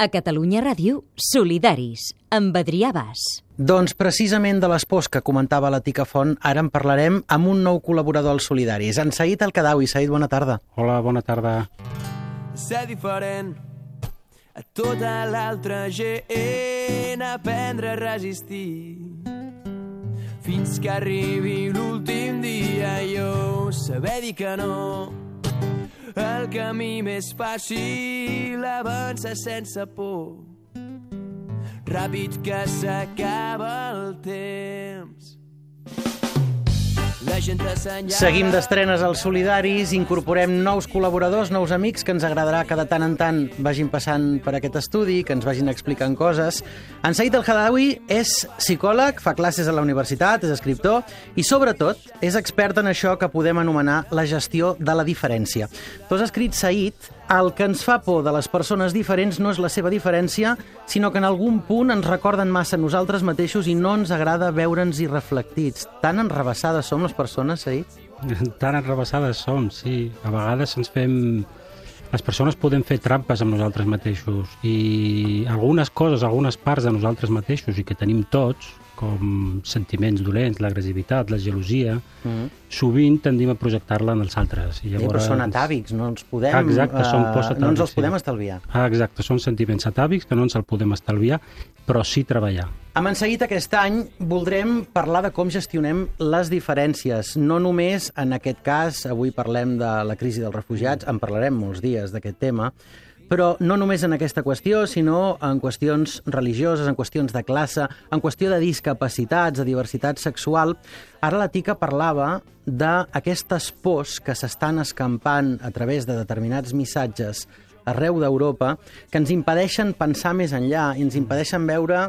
A Catalunya Ràdio, Solidaris, amb Adrià Bas. Doncs precisament de les pors que comentava la Tica Font, ara en parlarem amb un nou col·laborador als Solidaris, en Saïd Alcadawi. Saïd, bona tarda. Hola, bona tarda. Ser diferent a tota l'altra gent, aprendre a resistir. Fins que arribi l'últim dia jo saber dir que no. El camí més fàcil avança sense por. Ràpid que s'acaba el temps. Seguim d'estrenes als Solidaris, incorporem nous col·laboradors, nous amics que ens agradarà que de tant en tant vagin passant per aquest estudi, que ens vagin explicant coses. En Saïd El Hadawi és psicòleg, fa classes a la universitat, és escriptor i, sobretot, és expert en això que podem anomenar la gestió de la diferència. Tu has escrit, Saïd, el que ens fa por de les persones diferents no és la seva diferència, sinó que en algun punt ens recorden massa nosaltres mateixos i no ens agrada veure'ns-hi reflectits. Tan enrebaçades som les persones, Saïd? Tan enrebaçades som, sí. A vegades ens fem... Les persones podem fer trampes amb nosaltres mateixos i algunes coses, algunes parts de nosaltres mateixos i que tenim tots, com sentiments dolents, l'agressivitat, la gelosia, mm -hmm. sovint tendim a projectar-la en els altres. I llavors... Sí, però són atàvics, no ens podem... Ah, exacte, són atàvics, No ens els podem estalviar. Ah, exacte, són sentiments atàvics que no ens el podem estalviar, però sí treballar. Amb en Seguit aquest any voldrem parlar de com gestionem les diferències. No només en aquest cas, avui parlem de la crisi dels refugiats, en parlarem molts dies d'aquest tema, però no només en aquesta qüestió, sinó en qüestions religioses, en qüestions de classe, en qüestió de discapacitats, de diversitat sexual. Ara la Tica parlava d'aquestes pors que s'estan escampant a través de determinats missatges arreu d'Europa que ens impedeixen pensar més enllà i ens impedeixen veure,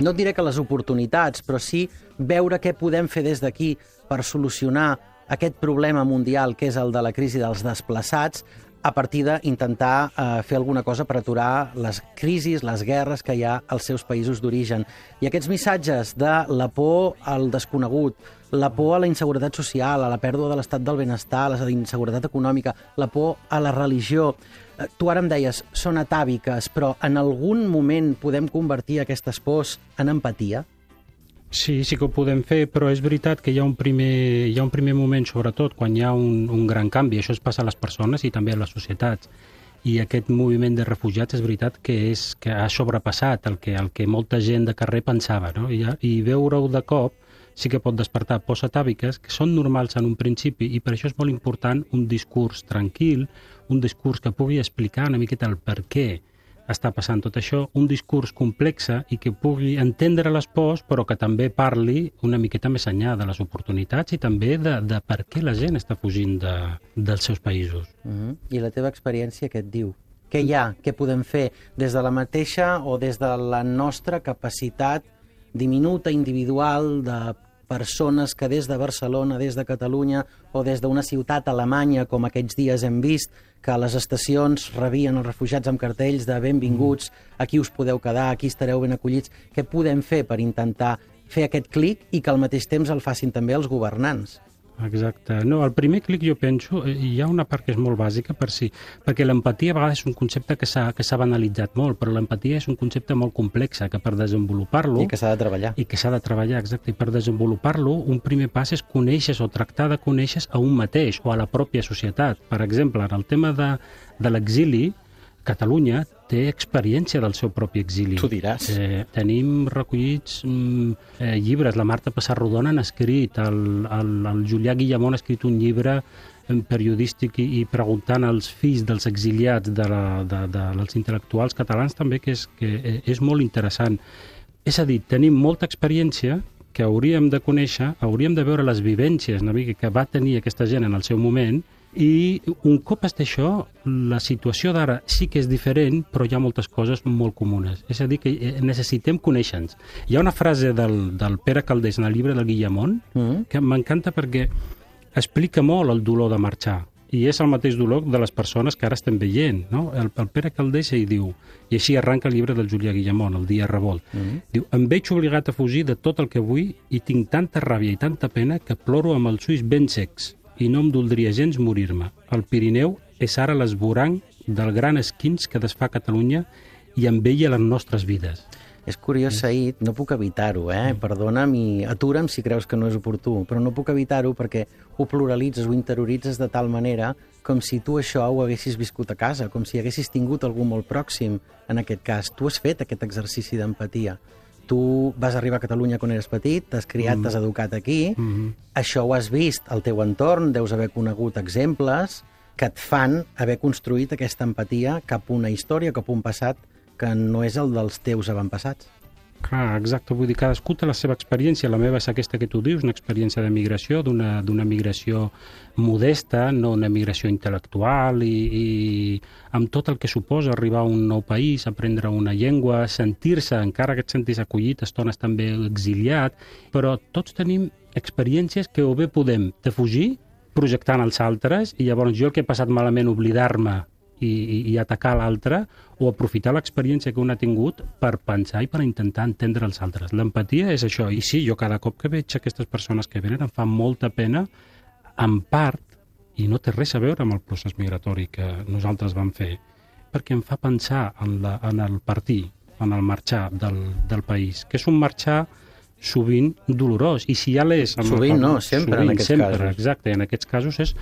no diré que les oportunitats, però sí veure què podem fer des d'aquí per solucionar aquest problema mundial que és el de la crisi dels desplaçats a partir d'intentar eh, fer alguna cosa per aturar les crisis, les guerres que hi ha als seus països d'origen. I aquests missatges de la por al desconegut, la por a la inseguretat social, a la pèrdua de l'estat del benestar, a la inseguretat econòmica, la por a la religió... Eh, tu ara em deies, són atàviques, però en algun moment podem convertir aquestes pors en empatia? Sí, sí que ho podem fer, però és veritat que hi ha un primer, hi ha un primer moment, sobretot, quan hi ha un, un gran canvi. Això es passa a les persones i també a les societats. I aquest moviment de refugiats és veritat que és que ha sobrepassat el que, el que molta gent de carrer pensava. No? I, i veure-ho de cop sí que pot despertar pors atàviques que són normals en un principi i per això és molt important un discurs tranquil, un discurs que pugui explicar una miqueta el per què està passant tot això, un discurs complex i que pugui entendre les pors, però que també parli una miqueta més enllà de les oportunitats i també de, de per què la gent està fugint de, dels seus països. Mm -hmm. I la teva experiència què et diu? Què hi ha? Què podem fer des de la mateixa o des de la nostra capacitat diminuta, individual, de persones que des de Barcelona, des de Catalunya o des d'una ciutat alemanya, com aquests dies hem vist, que a les estacions rebien els refugiats amb cartells de benvinguts, aquí us podeu quedar, aquí estareu ben acollits. Què podem fer per intentar fer aquest clic i que al mateix temps el facin també els governants? Exacte. No, el primer clic jo penso, eh, hi ha una part que és molt bàsica per si, perquè l'empatia a vegades és un concepte que s'ha que s'ha banalitzat molt, però l'empatia és un concepte molt complex que per desenvolupar-lo... I que s'ha de treballar. I que s'ha de treballar, exacte. I per desenvolupar-lo, un primer pas és conèixer o tractar de conèixer a un mateix o a la pròpia societat. Per exemple, en el tema de, de l'exili, Catalunya té experiència del seu propi exili. Tu diràs. Eh, tenim recollits mm, eh, llibres. La Marta Passarrodona n'ha escrit, el, el, el Julià Guillamón ha escrit un llibre eh, periodístic i, i preguntant als fills dels exiliats de la, de, de, dels intel·lectuals catalans també, que és, que eh, és molt interessant. És a dir, tenim molta experiència que hauríem de conèixer, hauríem de veure les vivències que va tenir aquesta gent en el seu moment i un cop està això, la situació d'ara sí que és diferent, però hi ha moltes coses molt comunes. És a dir, que eh, necessitem conèixer-nos. Hi ha una frase del, del Pere Caldés en el llibre del Guillamón mm -hmm. que m'encanta perquè explica molt el dolor de marxar i és el mateix dolor de les persones que ara estem veient. No? El, el Pere Caldés hi diu, i així arranca el llibre del Julià Guillamón, El dia revolt. Mm -hmm. Diu, em veig obligat a fugir de tot el que vull i tinc tanta ràbia i tanta pena que ploro amb els ulls ben secs i no em doldria gens morir-me. El Pirineu és ara l'esborang del gran esquins que desfà Catalunya i amb les nostres vides. És curiós, Said, no puc evitar-ho, eh? Perdona'm i atura'm si creus que no és oportú, però no puc evitar-ho perquè ho pluralitzes, ho interioritzes de tal manera com si tu això ho haguessis viscut a casa, com si haguessis tingut algú molt pròxim en aquest cas. Tu has fet aquest exercici d'empatia. Tu vas arribar a Catalunya quan eres petit, t'has criat, mm. t'has educat aquí, mm -hmm. això ho has vist al teu entorn, deus haver conegut exemples que et fan haver construït aquesta empatia cap a una història, cap a un passat que no és el dels teus avantpassats. Clar, exacte, vull dir, cadascú té la seva experiència, la meva és aquesta que tu dius, una experiència de migració, d'una migració modesta, no una migració intel·lectual i, i amb tot el que suposa arribar a un nou país, aprendre una llengua, sentir-se, encara que et sentis acollit, estones també exiliat, però tots tenim experiències que o bé podem defugir projectant els altres i llavors jo el que he passat malament oblidar-me i, i, atacar l'altre o aprofitar l'experiència que un ha tingut per pensar i per intentar entendre els altres. L'empatia és això. I sí, jo cada cop que veig aquestes persones que venen em fa molta pena, en part, i no té res a veure amb el procés migratori que nosaltres vam fer, perquè em fa pensar en, la, en el partir, en el marxar del, del país, que és un marxar sovint dolorós, i si ja l'és... Sovint no, sempre sovint, en aquests sempre, casos. Exacte, en aquests casos és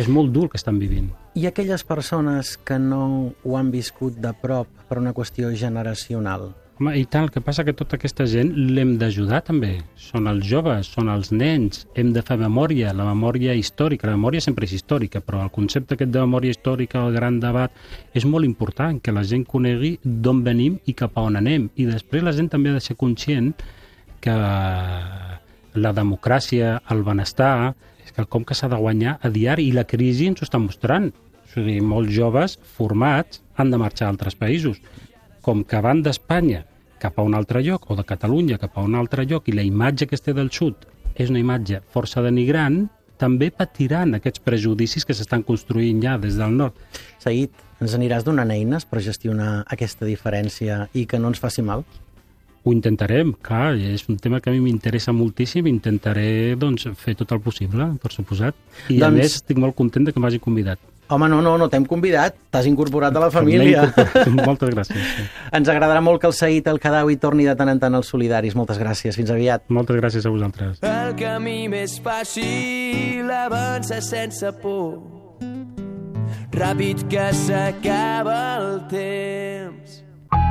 és molt dur que estan vivint. I aquelles persones que no ho han viscut de prop per una qüestió generacional? Home, i tal, el que passa que tota aquesta gent l'hem d'ajudar també. Són els joves, són els nens, hem de fer memòria, la memòria històrica. La memòria sempre és històrica, però el concepte aquest de memòria històrica, el gran debat, és molt important, que la gent conegui d'on venim i cap a on anem. I després la gent també ha de ser conscient que la democràcia, el benestar, és quelcom que s'ha de guanyar a diari i la crisi ens ho està mostrant. O sigui, molts joves formats han de marxar a altres països. Com que van d'Espanya cap a un altre lloc, o de Catalunya cap a un altre lloc, i la imatge que es té del sud és una imatge força denigrant, també patiran aquests prejudicis que s'estan construint ja des del nord. Said, ens aniràs donant eines per gestionar aquesta diferència i que no ens faci mal? Ho intentarem, clar, és un tema que a mi m'interessa moltíssim, intentaré doncs, fer tot el possible, per suposat. I doncs... a més estic molt content de que m'hagi convidat. Home, no, no, no t'hem convidat, t'has incorporat a la família. Moltes gràcies. Sí. Ens agradarà molt que el Saït el Cadawi torni de tant en tant als solidaris. Moltes gràcies, fins aviat. Moltes gràcies a vosaltres. El camí més fàcil avança sense por Ràpid que s'acaba el temps